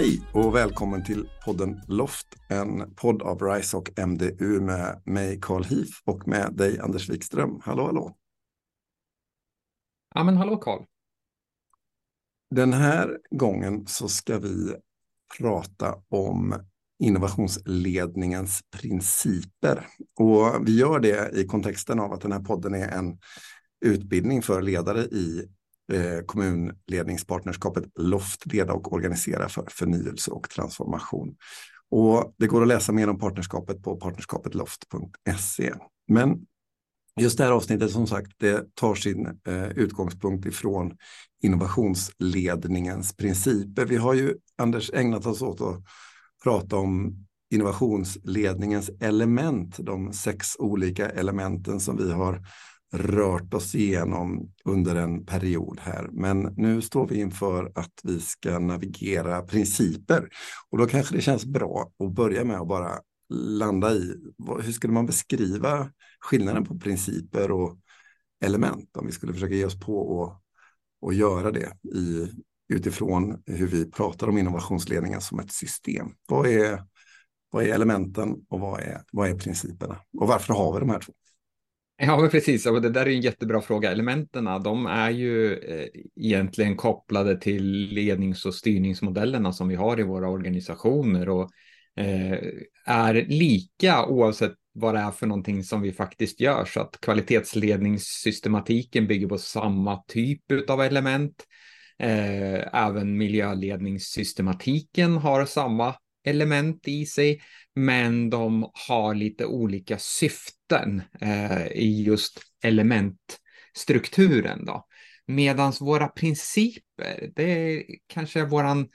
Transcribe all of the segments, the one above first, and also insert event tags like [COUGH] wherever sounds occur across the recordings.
Hej och välkommen till podden Loft, en podd av RISE och MDU med mig Carl Heath och med dig Anders Wikström. Hallå, hallå! Ja, men hallå Carl! Den här gången så ska vi prata om innovationsledningens principer. Och vi gör det i kontexten av att den här podden är en utbildning för ledare i eh, kommunledningspartnerskapet LOFT, leda och organisera för förnyelse och transformation. Och det går att läsa mer om partnerskapet på partnerskapetloft.se. Men just det här avsnittet som sagt, det tar sin eh, utgångspunkt ifrån innovationsledningens principer. Vi har ju, Anders, ägnat oss åt att prata om innovationsledningens element, de sex olika elementen som vi har rört oss igenom under en period här. Men nu står vi inför att vi ska navigera principer. Och då kanske det känns bra att börja med att bara landa i hur skulle man beskriva skillnaden på principer och element om vi skulle försöka ge oss på och, och göra det i, utifrån hur vi pratar om innovationsledningen som ett system. Vad är, vad är elementen och vad är, vad är principerna? Och varför har vi de här två? Ja, men precis. Och det där är en jättebra fråga. Elementen, de är ju eh, egentligen kopplade till lednings och styrningsmodellerna som vi har i våra organisationer och eh, är lika oavsett vad det är för någonting som vi faktiskt gör. Så att kvalitetsledningssystematiken bygger på samma typ av element. Eh, även miljöledningssystematiken har samma element i sig, men de har lite olika syften eh, i just elementstrukturen. Då. Medan våra principer, det är kanske våran,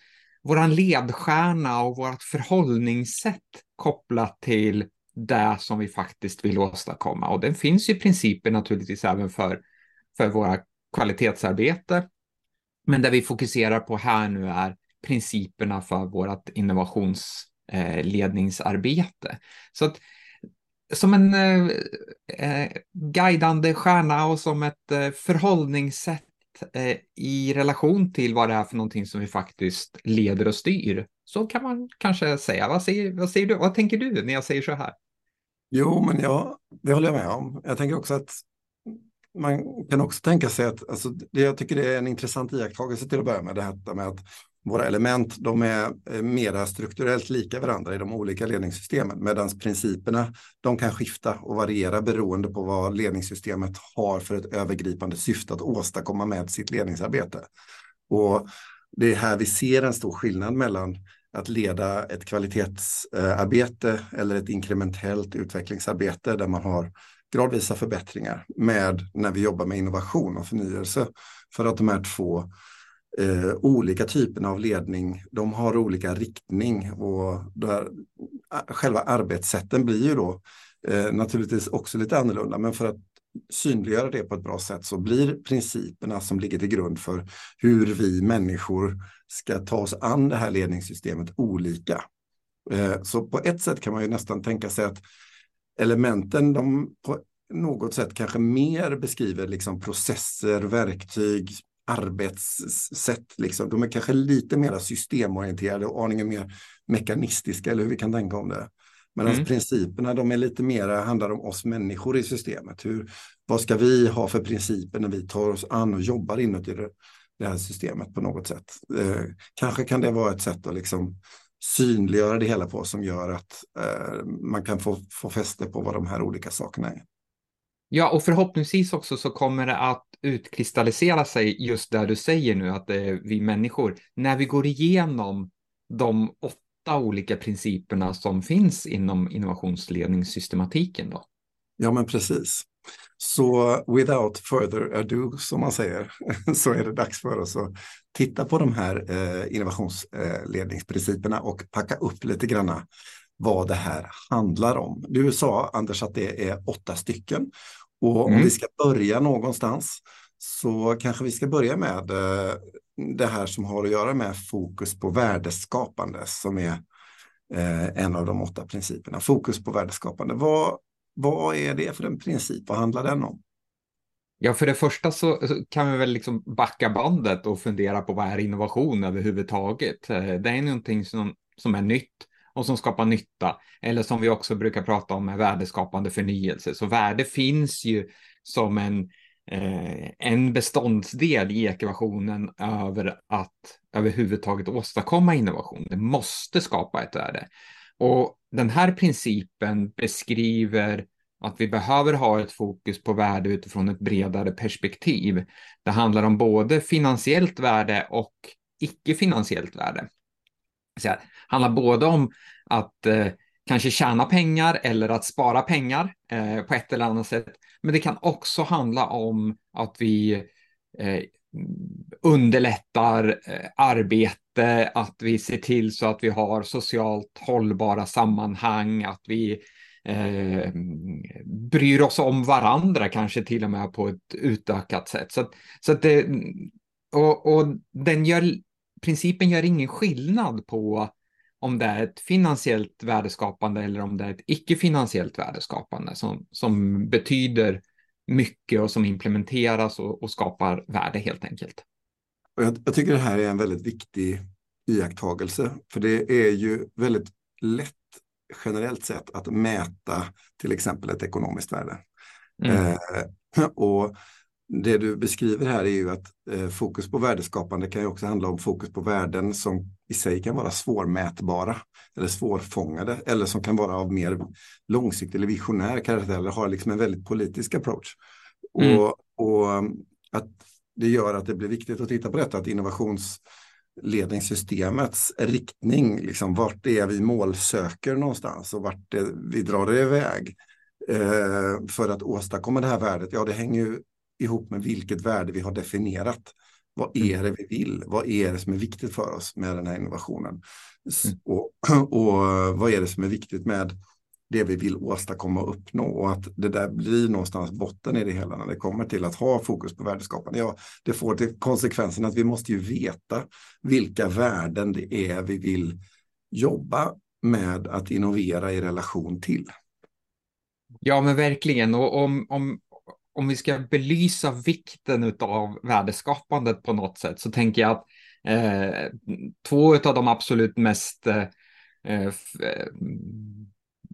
våran ledstjärna och vårt förhållningssätt kopplat till det som vi faktiskt vill åstadkomma. Och den finns ju principer naturligtvis även för, för våra kvalitetsarbete. Men det vi fokuserar på här nu är principerna för vårt innovationsledningsarbete. Eh, så att som en eh, eh, guidande stjärna och som ett eh, förhållningssätt eh, i relation till vad det är för någonting som vi faktiskt leder och styr. Så kan man kanske säga. Vad säger, vad säger du? Vad tänker du när jag säger så här? Jo, men ja, det håller jag med om. Jag tänker också att man kan också tänka sig att, alltså, det, jag tycker det är en intressant iakttagelse till att börja med, det här med att våra element de är eh, mera strukturellt lika varandra i de olika ledningssystemen medan principerna de kan skifta och variera beroende på vad ledningssystemet har för ett övergripande syfte att åstadkomma med sitt ledningsarbete. Och det är här vi ser en stor skillnad mellan att leda ett kvalitetsarbete eller ett inkrementellt utvecklingsarbete där man har gradvisa förbättringar med när vi jobbar med innovation och förnyelse. För att de här två eh, olika typerna av ledning, de har olika riktning och där, eh, själva arbetssätten blir ju då eh, naturligtvis också lite annorlunda. Men för att synliggöra det på ett bra sätt så blir principerna som ligger till grund för hur vi människor ska ta oss an det här ledningssystemet olika. Eh, så på ett sätt kan man ju nästan tänka sig att elementen de på något sätt kanske mer beskriver liksom processer, verktyg, arbetssätt. Liksom. De är kanske lite mer systemorienterade och aningen mer mekanistiska, eller hur vi kan tänka om det. Medan mm. principerna, de är lite mer, handlar om oss människor i systemet. Hur, vad ska vi ha för principer när vi tar oss an och jobbar inuti det, det här systemet på något sätt? Eh, kanske kan det vara ett sätt att liksom synliggöra det hela på som gör att eh, man kan få, få fäste på vad de här olika sakerna är. Ja, och förhoppningsvis också så kommer det att utkristallisera sig just där du säger nu att det är vi människor. När vi går igenom de åtta olika principerna som finns inom innovationsledningssystematiken då. Ja, men precis. Så without further ado, som man säger, [LAUGHS] så är det dags för oss att titta på de här eh, innovationsledningsprinciperna och packa upp lite granna vad det här handlar om. Du sa, Anders, att det är åtta stycken. Och mm. om vi ska börja någonstans så kanske vi ska börja med eh, det här som har att göra med fokus på värdeskapande som är eh, en av de åtta principerna. Fokus på värdeskapande. Vad, vad är det för en princip? Vad handlar den om? Ja, för det första så kan vi väl liksom backa bandet och fundera på vad är innovation överhuvudtaget? Eh, det är någonting som, som är nytt och som skapar nytta, eller som vi också brukar prata om med värdeskapande förnyelse. Så värde finns ju som en, eh, en beståndsdel i ekvationen över att överhuvudtaget åstadkomma innovation. Det måste skapa ett värde. Och den här principen beskriver att vi behöver ha ett fokus på värde utifrån ett bredare perspektiv. Det handlar om både finansiellt värde och icke-finansiellt värde det handlar både om att eh, kanske tjäna pengar eller att spara pengar eh, på ett eller annat sätt. Men det kan också handla om att vi eh, underlättar eh, arbete, att vi ser till så att vi har socialt hållbara sammanhang, att vi eh, bryr oss om varandra, kanske till och med på ett utökat sätt. Så, så att det, och, och den gör, principen gör ingen skillnad på om det är ett finansiellt värdeskapande eller om det är ett icke-finansiellt värdeskapande som, som betyder mycket och som implementeras och, och skapar värde helt enkelt. Jag, jag, tycker det här är en väldigt viktig iakttagelse, för det är ju väldigt lätt generellt sett att mäta till exempel ett ekonomiskt värde. Mm. Eh, och det du beskriver här är ju att eh, fokus på värdeskapande kan ju också handla om fokus på värden som i sig kan vara svårmätbara eller svårfångade eller som kan vara av mer långsiktig eller visionär karaktär eller har liksom en väldigt politisk approach. Mm. Och, och att det gör att det blir viktigt att titta på detta, att innovationsledningssystemets riktning, liksom vart det är vi målsöker någonstans och vart det, vi drar det iväg eh, för att åstadkomma det här värdet, ja det hänger ju ihop med vilket värde vi har definierat. Vad är det vi vill? Vad är det som är viktigt för oss med den här innovationen? Mm. Och, [CLEARS THROAT] och vad är det som är viktigt med det vi vill åstadkomma och uppnå och att det där blir någonstans botten i det hela när det kommer till att ha fokus på värdeskapande. Ja, det får till konsekvensen att vi måste ju veta vilka värden det är vi vill jobba med att innovera i relation till. Ja, men verkligen. Och om, om, om vi ska belysa vikten av värdeskapandet på något sätt så tänker jag att eh, två av de absolut mest eh eh, eh,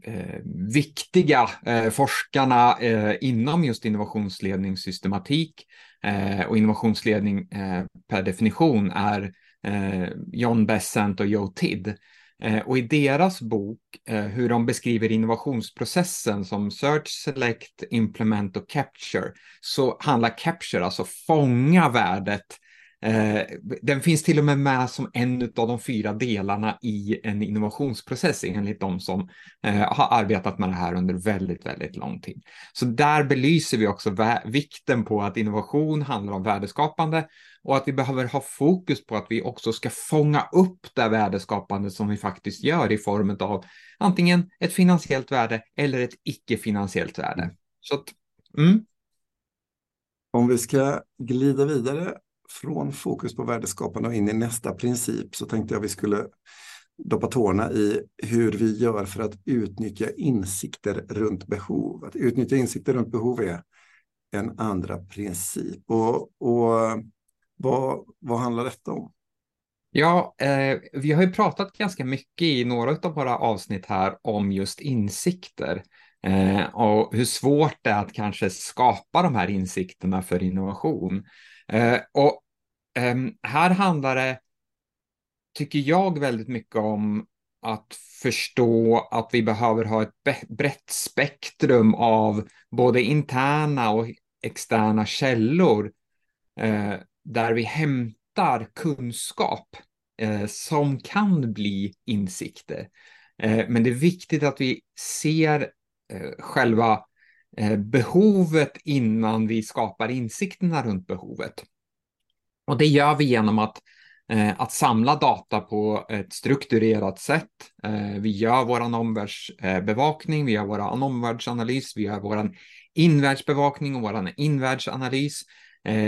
eh, viktiga eh, forskarna eh, inom just innovationsledningssystematik eh, och innovationsledning per definition är John Bessent och Joe Tidd. Eh, och i deras bok, eh, hur de beskriver innovationsprocessen som Search, Select, Implement och Capture, så handlar Capture, alltså fånga värdet, eh, den finns till och med med som en av de fyra delarna i en innovationsprocess enligt de som eh, har arbetat med det här under väldigt, väldigt lång tid. Så där belyser vi också vikten på att innovation handlar om värdeskapande och att vi behöver ha fokus på att vi också ska fånga upp det värdeskapande som vi faktiskt gör i form av antingen ett finansiellt värde eller ett icke-finansiellt värde. Så att, mm. Om vi ska glida vidare från fokus på värdeskapande och in i nästa princip så tänkte jag vi skulle doppa tårna i hur vi gör för att utnyttja insikter runt behov. Att utnyttja insikter runt behov är en andra princip. Och, och vad, vad handlar detta om? Ja, eh, vi har ju pratat ganska mycket i några av våra avsnitt här om just insikter eh, och hur svårt det är att kanske skapa de här insikterna för innovation. Eh, och ehm, här handlar det, tycker jag, väldigt mycket om att förstå att vi behöver ha ett brett spektrum av både interna och externa källor eh, där vi hämtar kunskap eh, som kan bli insikter. Eh, men det är viktigt att vi ser eh, själva eh, Eh, behovet innan vi skapar insikterna runt behovet. Och det gör vi genom att, eh, att samla data på ett strukturerat sätt. Eh, vi gör vår omvärldsbevakning, vi gör vår omvärldsanalys, vi gör vår invärldsbevakning och vår invärldsanalys.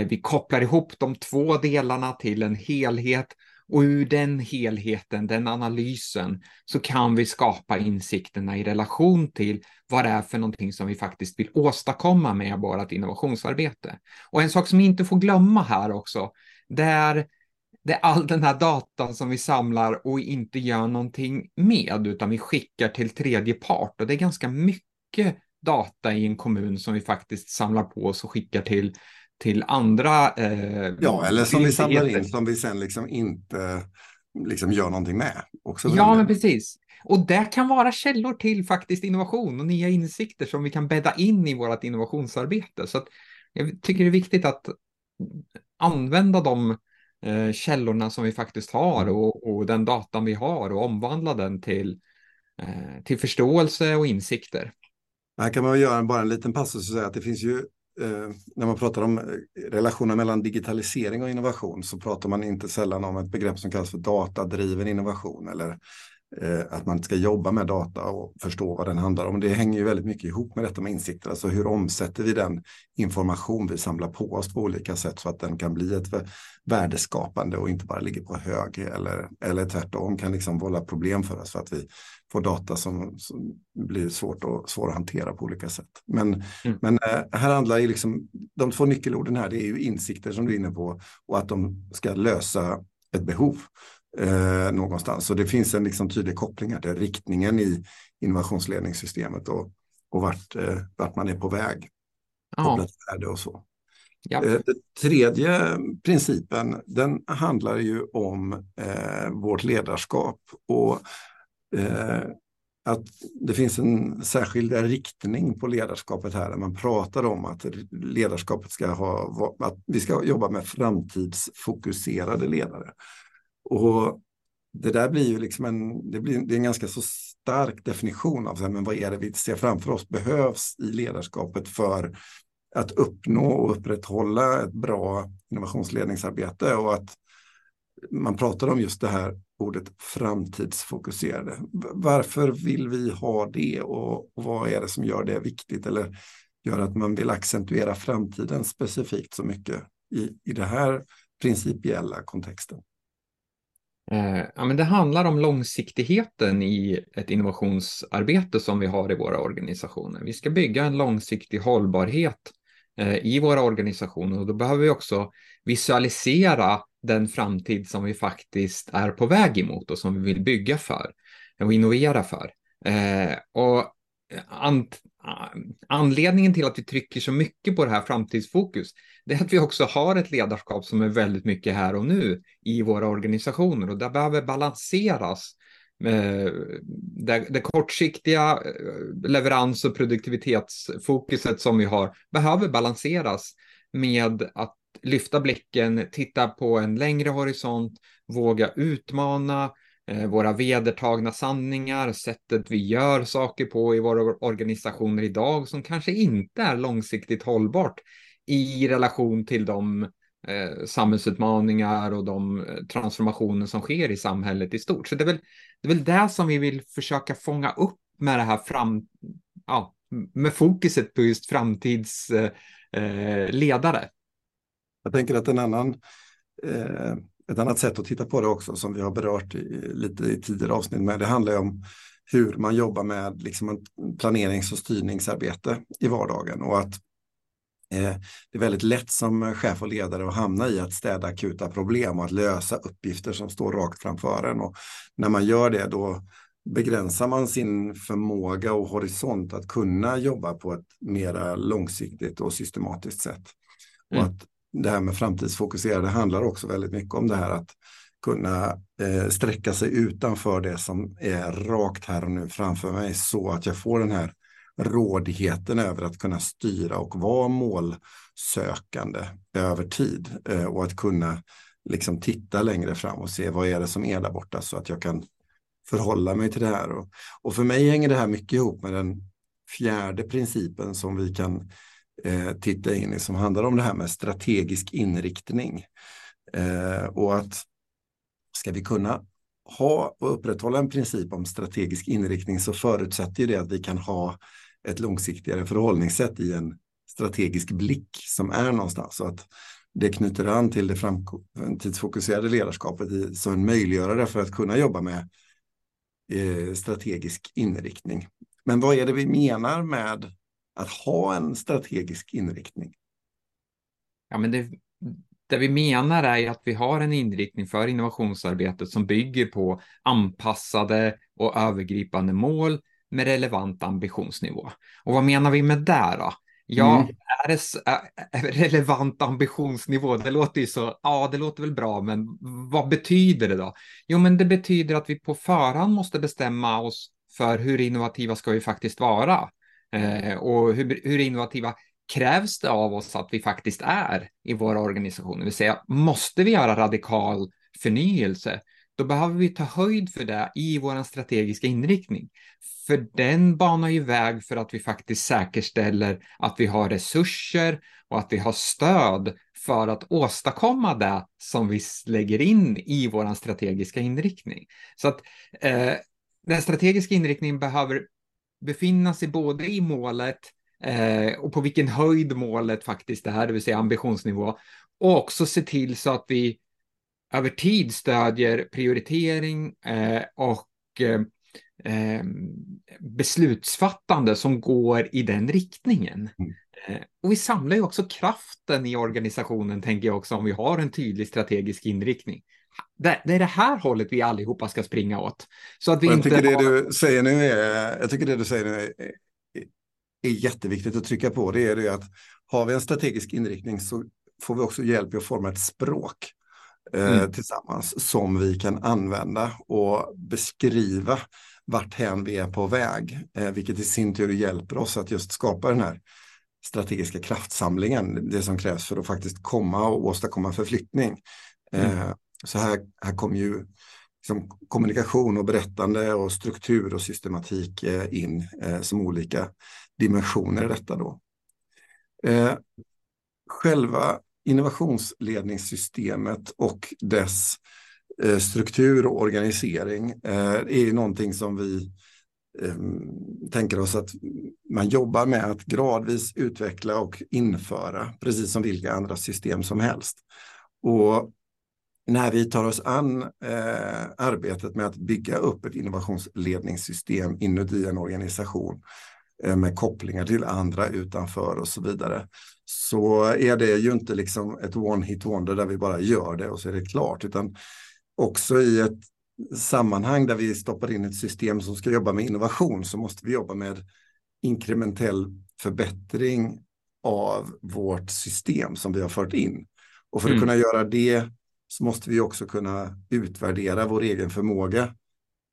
Vi kopplar ihop de två delarna till en helhet och ur den helheten, den analysen, så kan vi skapa insikterna i relation till vad det är för någonting som vi faktiskt vill åstadkomma med vårt innovationsarbete. Och en sak som vi inte får glömma här också, det är det är all den här datan som vi samlar och inte gör någonting med, utan vi skickar till tredje part. Och det är ganska mycket data i en kommun som vi faktiskt samlar på oss och skickar till, till andra. Eh, ja, eller som vi samlar in som vi sen liksom inte liksom gör någonting med. Också ja, men precis. Och det kan vara källor till faktiskt innovation och nya insikter som vi kan bädda in i vårt innovationsarbete. Så jag tycker det är viktigt att använda de eh, källorna som vi faktiskt har och, och, den datan vi har och omvandla den till, eh, till förståelse och insikter. Här kan man göra bara en liten passus och säga att det finns ju Eh, när man pratar om eh, relationen mellan digitalisering och innovation så pratar man inte sällan om ett begrepp som kallas för datadriven innovation eller att man ska jobba med data och förstå vad den handlar om. Det hänger ju väldigt mycket ihop med detta med insikter. Alltså hur omsätter vi den information vi samlar på oss på olika sätt så att den kan bli ett värdeskapande och inte bara ligger på hög eller, eller tvärtom kan liksom vålla problem för oss för att vi får data som, som blir svårt och svår att hantera på olika sätt. Men, mm. men eh, här handlar ju liksom, de två nyckelorden här, det är ju insikter som du är inne på och att de ska lösa ett behov eh, någonstans. Så det finns en liksom tydlig koppling här till riktningen i innovationsledningssystemet och, och vart, eh, vart man är på väg. Värde och så. Ja. Eh, den tredje principen den handlar ju om eh, vårt ledarskap och eh, att det finns en särskild riktning på ledarskapet här. Man pratar om att ledarskapet ska ha, att vi ska jobba med framtidsfokuserade ledare. Och det där blir ju liksom en, det blir, det är en ganska så stark definition av men vad är det vi ser framför oss behövs i ledarskapet för att uppnå och upprätthålla ett bra innovationsledningsarbete och att man pratar om just det här ordet framtidsfokuserade. Varför vill vi ha det och, och vad är det som gör det viktigt eller gör att man vill accentuera framtiden specifikt så mycket i, i den här principiella kontexten? Eh, ja, men det handlar om långsiktigheten i ett innovationsarbete som vi har i våra organisationer. Vi ska bygga en långsiktig hållbarhet eh, i våra organisationer och då behöver vi också visualisera den framtid som vi faktiskt är på väg emot och som vi vill bygga för och innovera för. Eh, och anledningen till att vi trycker så mycket på det här framtidsfokus, det är att vi också har ett ledarskap som är väldigt mycket här och nu i våra organisationer och det behöver balanseras. Eh, det, det kortsiktiga eh, leverans och produktivitetsfokuset som vi har behöver balanseras med att lyfta blicken, titta på en längre horisont, våga utmana, Eh, Eh, våra vedertagna sanningar, sättet vi gör saker på i våra organisationer idag som kanske inte är långsiktigt hållbart i relation till de eh, samhällsutmaningar och de eh, transformationer som sker i samhället i stort. Så det är väl det, är väl det som vi vill försöka fånga upp med det här fram, ja, med fokuset på just framtidsledare. Eh, eh Jag tänker att en annan eh ett annat sätt att titta på det också som vi har berört i, lite i tidigare avsnitt med det handlar om hur man jobbar med liksom en planerings och styrningsarbete i vardagen och att eh, det är väldigt lätt som chef och ledare att hamna i att städa akuta problem och att lösa uppgifter som står rakt framför en. Och när man gör det då begränsar man sin förmåga och horisont att kunna jobba på ett mera långsiktigt och systematiskt sätt. Mm. Och att det här med framtidsfokuserade handlar också väldigt mycket om det här att kunna eh, sträcka sig utanför det som är rakt här och nu framför mig så att jag får den här rådigheten över att kunna styra och vara målsökande över tid eh, och att kunna liksom titta längre fram och se vad är det som är där borta så att jag kan förhålla mig till det här. Och, och för mig hänger det här mycket ihop med den fjärde principen som vi kan eh, titta in i som handlar om det här med strategisk inriktning. Eh, och att ska vi kunna ha och upprätthålla en princip om strategisk inriktning så förutsätter det att vi kan ha ett långsiktigare förhållningssätt i en strategisk blick som är någonstans. Så att det knyter an till det framtidsfokuserade ledarskapet i, som en möjliggörare för att kunna jobba med eh, strategisk inriktning. Men vad är det vi menar med att ha en strategisk inriktning? Ja, men det, det vi menar är att vi har en inriktning för innovationsarbetet som bygger på anpassade och övergripande mål med relevant ambitionsnivå. Och vad menar vi med det då? Ja, mm. är det är relevant ambitionsnivå? Det låter ju så, ja, det låter väl bra, men vad betyder det då? Jo, men det betyder att vi på förhand måste bestämma oss för hur innovativa ska vi faktiskt vara eh, och hur, hur innovativa krävs det av oss att vi faktiskt är i våra organisationer? Det vill säga, måste vi göra radikal förnyelse? Då behöver vi ta höjd för det i vår strategiska inriktning. För den banar ju väg för att vi faktiskt säkerställer att vi har resurser och att vi har stöd för att åstadkomma det som vi lägger in i vår strategiska inriktning. Så att eh, den strategiska inriktningen behöver befinna sig både i målet eh, och på vilken höjd målet faktiskt är, det vill säga ambitionsnivå, och också se till så att vi över tid stödjer prioritering eh, och eh, eh, beslutsfattande som går i den riktningen. Mm. Eh, och vi samlar ju också kraften i organisationen, tänker jag också, om vi har en tydlig strategisk inriktning. Det, det är det här hållet vi allihopa ska springa åt. Så att vi jag inte tycker har... det du säger nu är, jag tycker det du säger nu är, är jätteviktigt att trycka på. Det är det att har vi en strategisk inriktning så får vi också hjälp att forma ett språk eh, mm. tillsammans som vi kan använda och beskriva varthän vi är på väg, eh, vilket i sin tur hjälper oss att just skapa den här strategiska kraftsamlingen, det som krävs för att faktiskt komma och åstadkomma förflyttning. Mm. Eh, så här, här kommer ju liksom kommunikation och berättande och struktur och systematik eh, in eh, som olika dimensioner i detta då. Eh, själva innovationsledningssystemet och dess eh, struktur och organisering eh, är någonting som vi eh, tänker oss att man jobbar med att gradvis utveckla och införa, precis som vilka andra system som helst. Och när vi tar oss an eh, arbetet med att bygga upp ett innovationsledningssystem inuti en organisation eh, med kopplingar till andra utanför och så vidare, så är det ju inte liksom ett one hit wonder där vi bara gör det och så är det klart, utan också i ett sammanhang där vi stoppar in ett system som ska jobba med innovation så måste vi jobba med inkrementell förbättring av vårt system som vi har fört in. Och för att mm. kunna göra det så måste vi också kunna utvärdera vår egen förmåga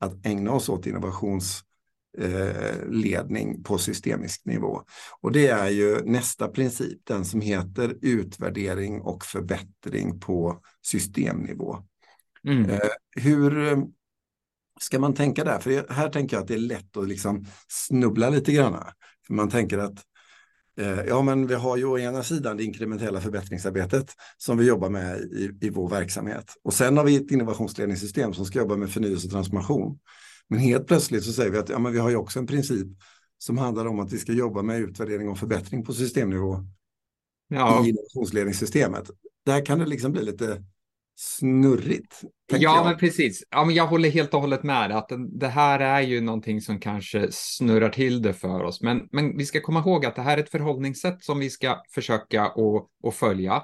att ägna oss åt innovationsledning eh, på systemisk nivå. Och det är ju nästa princip, den som heter utvärdering och förbättring på systemnivå. Mm. Eh, hur eh, ska man tänka där? För här tänker jag att det är lätt att liksom snubbla lite grann. För man tänker att ja, men vi har ju å ena sidan det inkrementella förbättringsarbetet som vi jobbar med i, i vår verksamhet. Och sen har vi ett innovationsledningssystem som ska jobba med förnyelse och transformation. Men helt plötsligt så säger vi att ja, men vi har ju också en princip som handlar om att vi ska jobba med utvärdering och förbättring på systemnivå ja. i innovationsledningssystemet. Där kan det liksom bli lite snurrigt. Ja, jag. men precis. Ja, men jag håller helt och hållet med att det här är ju någonting som kanske snurrar till det för oss. Men, men vi ska komma ihåg att det här är ett förhållningssätt som vi ska försöka att följa.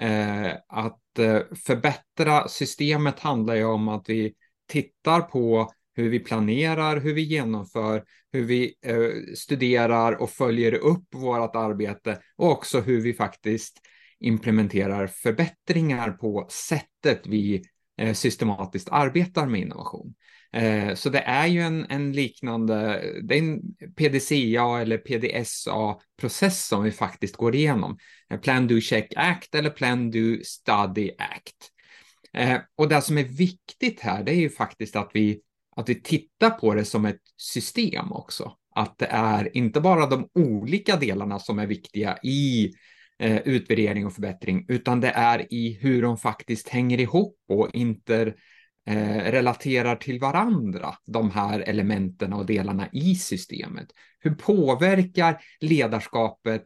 Eh, att eh, förbättra systemet handlar ju om att vi tittar på hur vi planerar, hur vi genomför, hur vi eh, studerar och följer upp vårt arbete och också hur vi faktiskt implementerar förbättringar på sättet vi eh, systematiskt arbetar med innovation. Eh, så det är ju en, en, liknande, det är en PDCA eller PDSA-process som vi faktiskt går igenom. Eh, Plan, Do, Check, Act eller Plan, Do, Study, Act. Och det som är viktigt här, det är ju faktiskt att vi, att vi tittar på det som ett system också. Att det är inte bara de olika delarna som är viktiga i eh, utvärdering och förbättring, utan det är i hur de faktiskt hänger ihop och inte eh, relaterar till varandra, de här elementen och delarna i systemet. Hur påverkar ledarskapet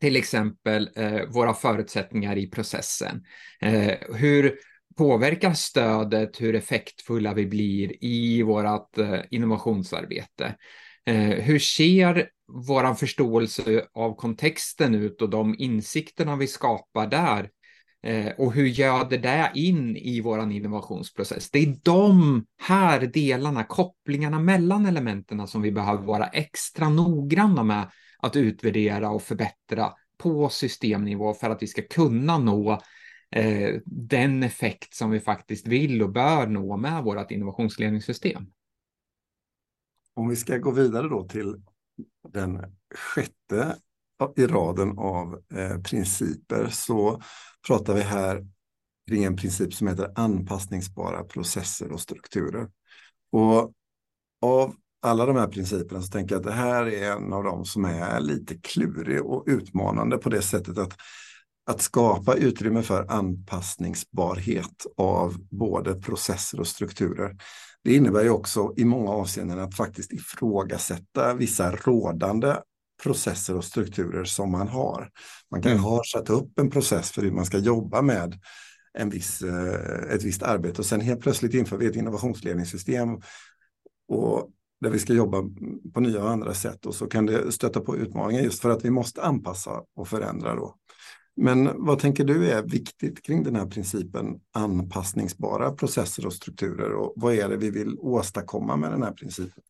till exempel eh, våra förutsättningar i processen. Eh, hur påverkar stödet hur effektfulla vi blir i vårt eh, innovationsarbete? Eh, hur ser vår förståelse av kontexten ut och de insikterna vi skapar där? Eh, och hur göder det in i vår innovationsprocess? Det är de här delarna, kopplingarna mellan elementen som vi behöver vara extra noggranna med att utvärdera och förbättra på systemnivå för att vi ska kunna nå eh, den effekt som vi faktiskt vill och bör nå med vårt innovationsledningssystem. Om vi ska gå vidare då till den sjätte i raden av eh, principer så pratar vi här kring en princip som heter anpassningsbara processer och strukturer. Och av alla de här principerna så tänker jag att det här är en av dem som är lite klurig och utmanande på det sättet att att skapa utrymme för anpassningsbarhet av både processer och strukturer. Det innebär ju också i många avseenden att faktiskt ifrågasätta vissa rådande processer och strukturer som man har. Man kan mm. ha satt upp en process för hur man ska jobba med en viss, eh, ett visst arbete och sen helt plötsligt inför vi ett innovationsledningssystem och där vi ska jobba på nya och andra sätt och så kan det stöta på utmaningar just för att vi måste anpassa och förändra då. Men vad tänker du är viktigt kring den här principen anpassningsbara processer och strukturer och vad är det vi vill åstadkomma med den här principen?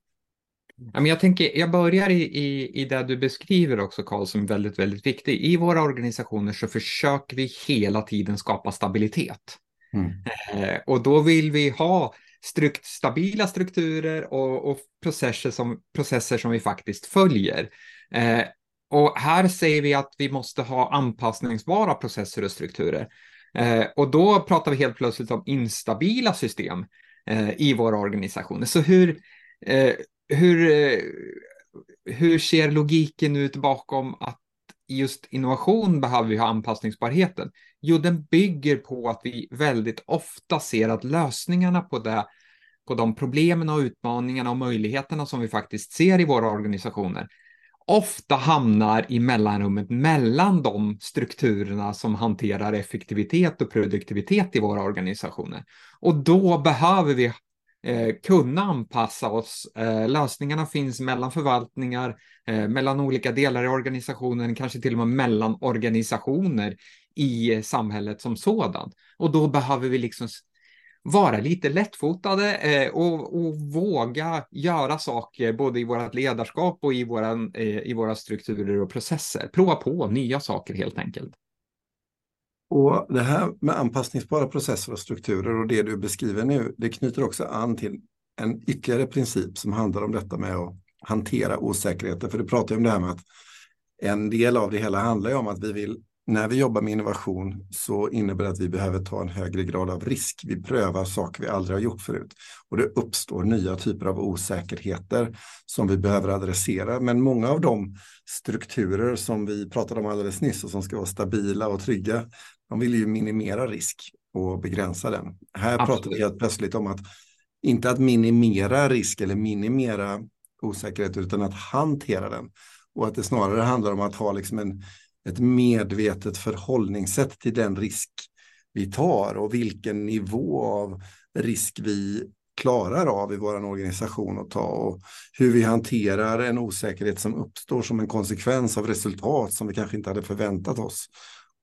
Jag, tänker, jag börjar i, i, i det du beskriver också, Karl, som är väldigt, väldigt viktigt. I våra organisationer så försöker vi hela tiden skapa stabilitet. Mm. Eh, och då vill vi ha strukt, stabila strukturer och, och, processer, som, processer som vi faktiskt följer. Eh, och här säger vi att vi måste ha anpassningsbara processer och strukturer. Eh, och då pratar vi helt plötsligt om instabila system eh, i våra organisationer. Så hur, eh, hur, eh, hur ser logiken ut bakom att just innovation behöver vi ha anpassningsbarheten? Jo, den bygger på att vi väldigt ofta ser att lösningarna på det på de problemen och utmaningarna och möjligheterna som vi faktiskt ser i våra organisationer ofta hamnar i mellanrummet mellan de strukturerna som hanterar effektivitet och produktivitet i våra organisationer. Och då behöver vi eh, kunna anpassa oss. Eh, lösningarna finns mellan förvaltningar, eh, mellan olika delar i organisationen, kanske till och med mellan organisationer i eh, samhället som sådant. Och då behöver vi liksom vara lite lättfotade eh, och, och, våga göra saker både i vårt ledarskap och i, våran, eh, i våra strukturer och processer. Prova på nya saker helt enkelt. Och Det här med anpassningsbara processer och strukturer och det du beskriver nu, det knyter också an till en ytterligare princip som handlar om detta med att hantera osäkerheter. För du pratar ju om det här med att en del av det hela handlar ju om att vi vill när vi jobbar med innovation så innebär det att vi behöver ta en högre grad av risk. Vi prövar saker vi aldrig har gjort förut och det uppstår nya typer av osäkerheter som vi behöver adressera. Men många av de strukturer som vi pratade om alldeles nyss och som ska vara stabila och trygga, de vill ju minimera risk och begränsa den. Här Absolut. pratar vi helt plötsligt om att inte att minimera risk eller minimera osäkerhet utan att hantera den och att det snarare handlar om att ha liksom en ett medvetet förhållningssätt till den risk vi tar och vilken nivå av risk vi klarar av i vår organisation att ta och hur vi hanterar en osäkerhet som uppstår som en konsekvens av resultat som vi kanske inte hade förväntat oss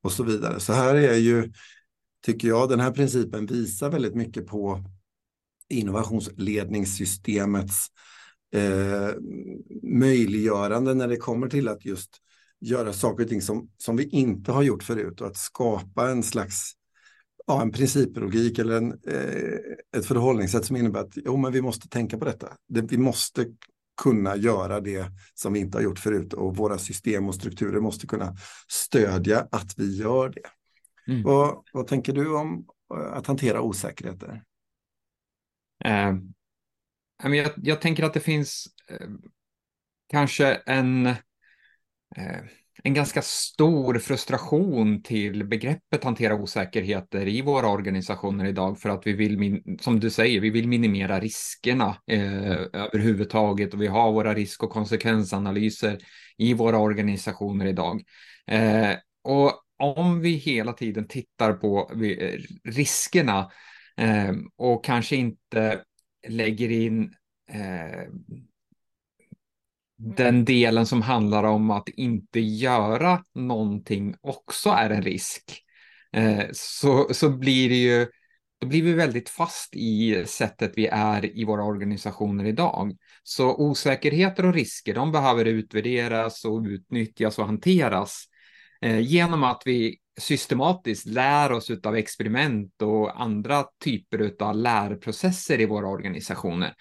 och så vidare. Så här är ju, tycker jag, den här principen visar väldigt mycket på innovationsledningssystemets eh, möjliggörande när det kommer till att just göra saker och ting som, som vi inte har gjort förut och att skapa en slags ja, en principlogik eller en, eh, ett förhållningssätt som innebär att jo, men vi måste tänka på detta. Det, vi måste kunna göra det som vi inte har gjort förut och våra system och strukturer måste kunna stödja att vi gör det. Mm. Vad, vad tänker du om eh, att hantera osäkerheter? Uh, jag, jag tänker att det finns uh, kanske en Eh, Eh, en ganska stor frustration till begreppet hantera osäkerheter i våra organisationer idag för att vi vill, som du säger, vi vill minimera riskerna eh, överhuvudtaget och vi har våra risk och konsekvensanalyser i våra organisationer idag. Eh, och om vi hela tiden tittar på eh, riskerna eh, och kanske inte lägger in eh, Mm. den delen som handlar om att inte göra någonting också är en risk, eh, så, så blir det ju, då blir vi väldigt fast i sättet vi är i våra organisationer idag. Så osäkerheter och risker, de behöver utvärderas och utnyttjas och hanteras eh, genom att vi systematiskt lär oss av experiment och andra typer av lärprocesser i våra organisationer.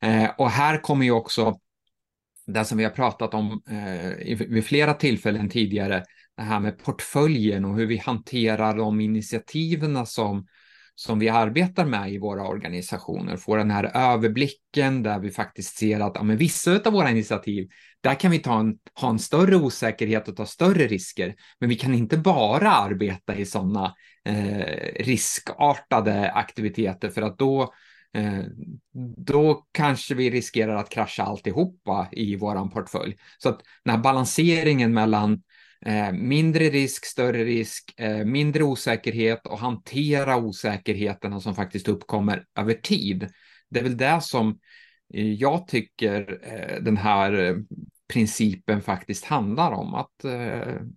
Eh, och här kommer ju också det som vi har pratat om eh, vid flera tillfällen tidigare, det här med portföljen och hur vi hanterar de initiativen som, som vi arbetar med i våra organisationer. Få den här överblicken där vi faktiskt ser att ja, men vissa av våra initiativ, där kan vi ta en, ha en större osäkerhet och ta större risker. Men vi kan inte bara arbeta i sådana eh, riskartade aktiviteter för att då Eh, då kanske vi riskerar att krascha alltihopa i våran portfölj. Så att den här balanseringen mellan eh, mindre risk, större risk, eh, mindre osäkerhet och hantera osäkerheterna som faktiskt uppkommer över tid. Det är väl det som jag tycker den här principen faktiskt handlar om. Att,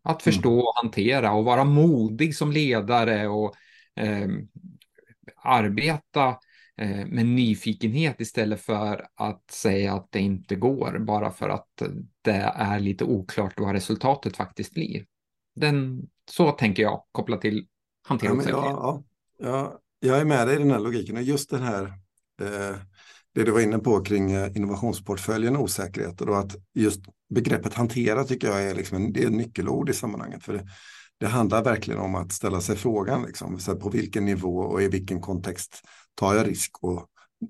att förstå mm. och hantera och vara modig som ledare och eh, arbeta Eh, med nyfikenhet istället för att säga att det inte går bara för att det är lite oklart vad resultatet faktiskt blir. Den, så tänker jag kopplat till hantering. Ja, ja, ja, jag är med dig i den här logiken och just den här eh, det du var inne på kring eh, innovationsportföljen och osäkerheter och att just begreppet hantera tycker jag är, liksom en, det är en nyckelord i sammanhanget. För det, det handlar verkligen om att ställa sig frågan liksom, på vilken nivå och i vilken kontext tar jag risk och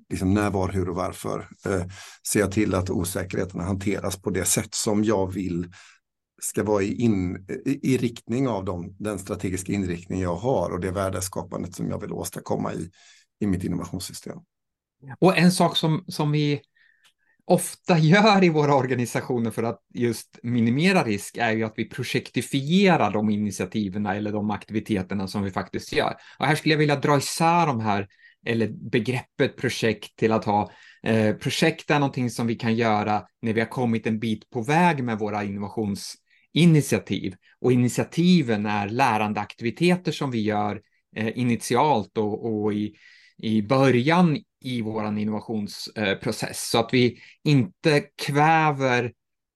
liksom när, var, hur och varför. Eh, ser jag till att osäkerheterna hanteras på det sätt som jag vill ska vara i, in, i, i riktning av dem, den strategiska inriktning jag har och det värdeskapandet som jag vill åstadkomma i, i mitt innovationssystem. Och en sak som, som vi ofta [LAUGHS] gör i våra organisationer för att just minimera risk är ju att vi projektifierar de initiativen eller de aktiviteterna som vi faktiskt gör. Och här skulle jag vilja dra isär de här, eller begreppet projekt till att ha eh, projekt är någonting som vi kan göra när vi har kommit en bit på väg med våra innovationsinitiativ. Och initiativen är lärandeaktiviteter som vi gör eh, initialt och, och i, i början i vår innovationsprocess så att vi inte kväver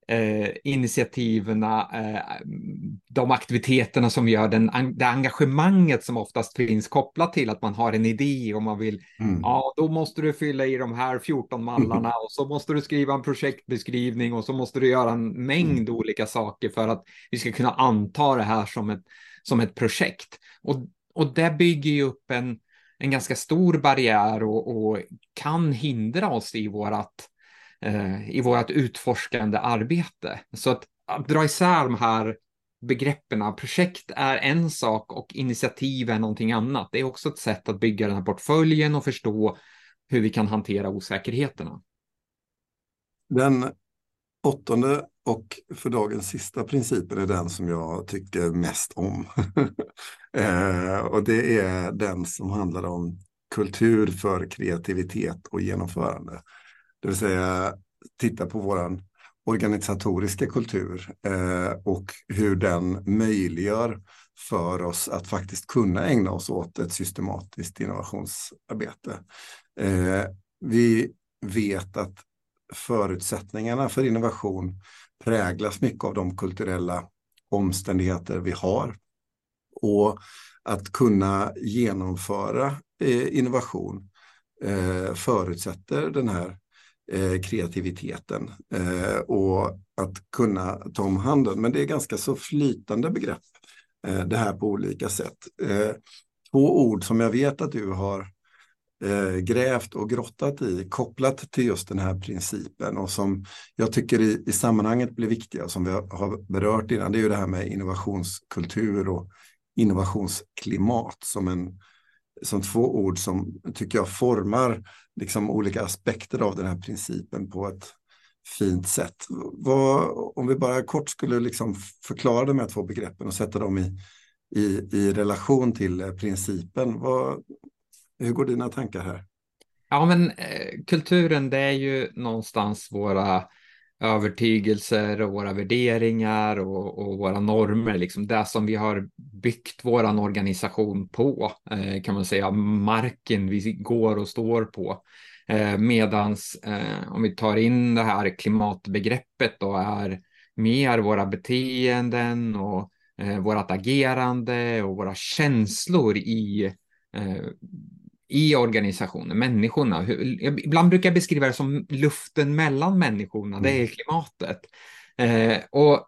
eh, initiativen, eh, de aktiviteterna som gör den, det engagemanget som oftast finns kopplat till att man har en idé och man vill, mm. ja, då måste du fylla i de här 14 mallarna [LAUGHS] och så måste du skriva en projektbeskrivning och så måste du göra en mängd mm. olika saker för att vi ska kunna anta det här som ett, som ett projekt. Och, och det bygger ju upp en, en ganska stor barriär och, och kan hindra oss i vårat, eh, i vårt utforskande arbete. Så att, att dra isär de här begreppen, projekt är en sak och initiativ är någonting annat. Det är också ett sätt att bygga den här portföljen och förstå hur vi kan hantera osäkerheterna. Den åttonde och för dagen sista principen är den som jag tycker mest om. [LAUGHS] eh, och det är den som handlar om kultur för kreativitet och genomförande. Det vill säga titta på våran organisatoriska kultur eh, och hur den möjliggör för oss att faktiskt kunna ägna oss åt ett systematiskt innovationsarbete. Eh, vi vet att förutsättningarna för innovation präglas mycket av de kulturella omständigheter vi har. Och att kunna genomföra eh, innovation eh, förutsätter den här Eh, kreativiteten eh, och att kunna ta om handen. Men det är ganska så flytande begrepp eh, det här på olika sätt. Två ord som jag vet att du har grävt och grottat i kopplat till just den här principen och som jag tycker i, i sammanhanget blir viktiga som vi har berört innan, det är ju det här med innovationskultur och innovationsklimat som, en, som två ord som tycker jag formar liksom olika aspekter av den här principen på ett fint sätt. Vad, om vi bara kort skulle liksom förklara de här två begreppen och sätta dem i, i, i relation till eh, principen. Vad, hur går dina tankar här? Ja, men eh, kulturen det är ju någonstans våra övertygelser och våra värderingar och, och, våra normer, liksom det som vi har byggt våran organisation på, eh, kan man säga, marken vi går och står på. Eh, medans eh, om vi tar in det här klimatbegreppet då är mer våra beteenden och eh, vårt agerande och våra känslor i eh, i organisationen, människorna. Ibland brukar jag beskriva det som luften mellan människorna, det är mm. klimatet. Eh, och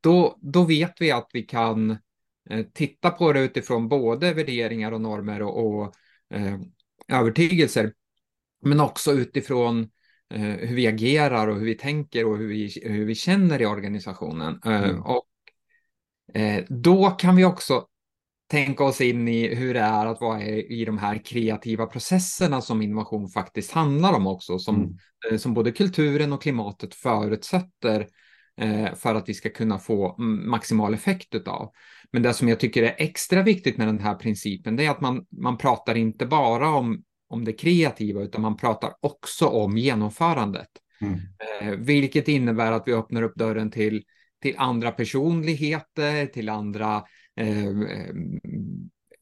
då, då vet vi att vi kan eh, titta på det utifrån både värderingar och normer och, och eh, övertygelser, men också utifrån eh, hur vi agerar och hur vi tänker och hur vi, hur vi känner i organisationen. Eh, mm. Och då kan vi också tänka oss in i hur det är att vara i, de här kreativa processerna som innovation faktiskt handlar om också, som, mm. Eh, som både kulturen och klimatet förutsätter eh, för att vi ska kunna få maximal effekt utav. Men det som jag tycker är extra viktigt med den här principen, det är att man, man pratar inte bara om, om det kreativa, utan man pratar också om genomförandet. Mm. Eh, vilket innebär att vi öppnar upp dörren till, till andra personligheter, till andra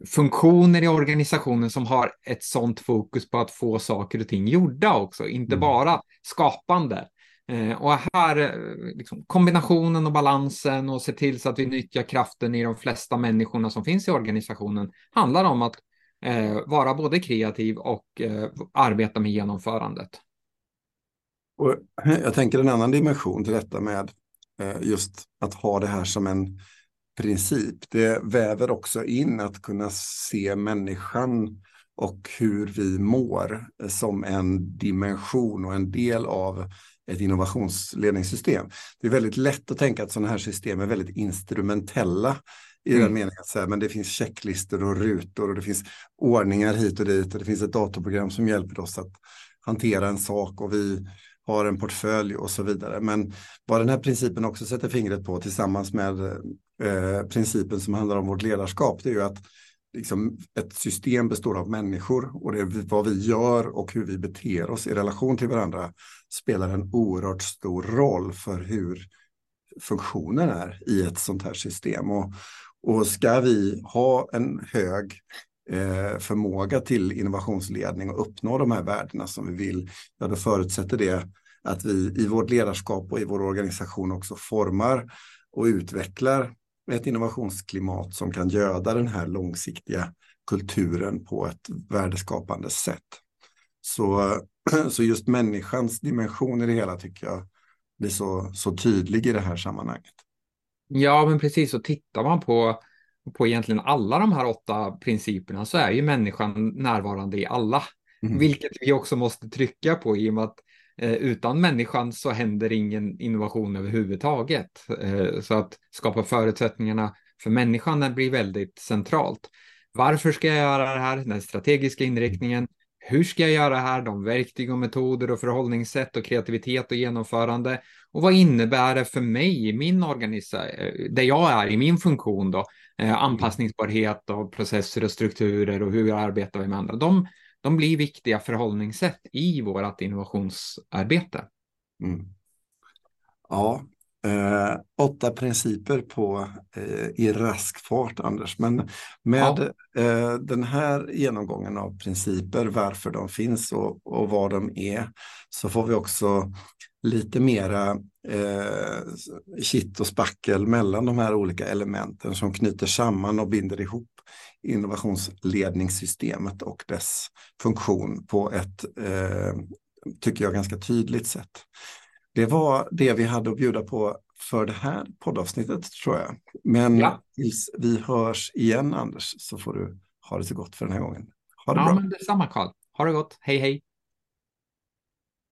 funktioner i organisationen som har ett sånt fokus på att få saker och ting gjorda också, inte mm. bara skapande. Eh, och här, liksom, kombinationen och balansen och se till så att vi nyttjar kraften i de flesta människorna som finns i organisationen handlar om att eh, vara både kreativ och eh, arbeta med genomförandet. Och jag tänker en annan dimension till detta med eh, just att ha det här som en princip. Det väver också in att kunna se människan och hur vi mår som en dimension och en del av ett innovationsledningssystem. Det är väldigt lätt att tänka att sådana här system är väldigt instrumentella i mm. den meningen att säga, men det finns checklistor och rutor och det finns ordningar hit och dit och det finns ett datorprogram som hjälper oss att hantera en sak och vi har en portfölj och så vidare. Men vad den här principen också sätter fingret på tillsammans med eh, principen som handlar om vårt ledarskap, det är ju att liksom, ett system består av människor och det är vad vi gör och hur vi beter oss i relation till varandra spelar en oerhört stor roll för hur funktionen är i ett sånt här system. Och, och ska vi ha en hög eh, förmåga till innovationsledning och uppnå de här värdena som vi vill, ja då förutsätter det att vi i vårt ledarskap och i vår organisation också formar och utvecklar ett innovationsklimat som kan göda den här långsiktiga kulturen på ett värdeskapande sätt. Så, [CLEARS THROAT] så just människans dimension i det hela tycker jag blir så, så tydlig i det här sammanhanget. Ja, men precis. Och tittar man på, på egentligen alla de här åtta principerna så är ju människan närvarande i alla. Mm. Vilket vi också måste trycka på i och med att Eh, utan människan så händer ingen innovation överhuvudtaget. Eh, så att skapa förutsättningarna för människan blir väldigt centralt. Varför ska jag göra det här? Den strategiska inriktningen. Hur ska jag göra det här? De verktyg och metoder och förhållningssätt och kreativitet och genomförande. Och vad innebär det för mig i min organisation, eh, där jag är i min funktion då? Anpassningsbarhet och processer och strukturer och hur vi arbetar med andra. De, de blir viktiga förhållningssätt i vårt innovationsarbete. Mm. Ja, eh, åtta principer på, eh, i rask fart, Anders. Men med ja. eh, den här genomgången av principer, varför de finns och, och vad de är, så får vi också lite mera eh, kitt och spackel mellan de här olika elementen som knyter samman och binder ihop innovationsledningssystemet och dess funktion på ett, eh, tycker jag, ganska tydligt sätt. Det var det vi hade att bjuda på för det här poddavsnittet tror jag. Men ja. tills vi hörs igen Anders så får du ha det så gott för den här gången. Ha det ja, bra. Men detsamma Karl. Ha det gott. Hej hej!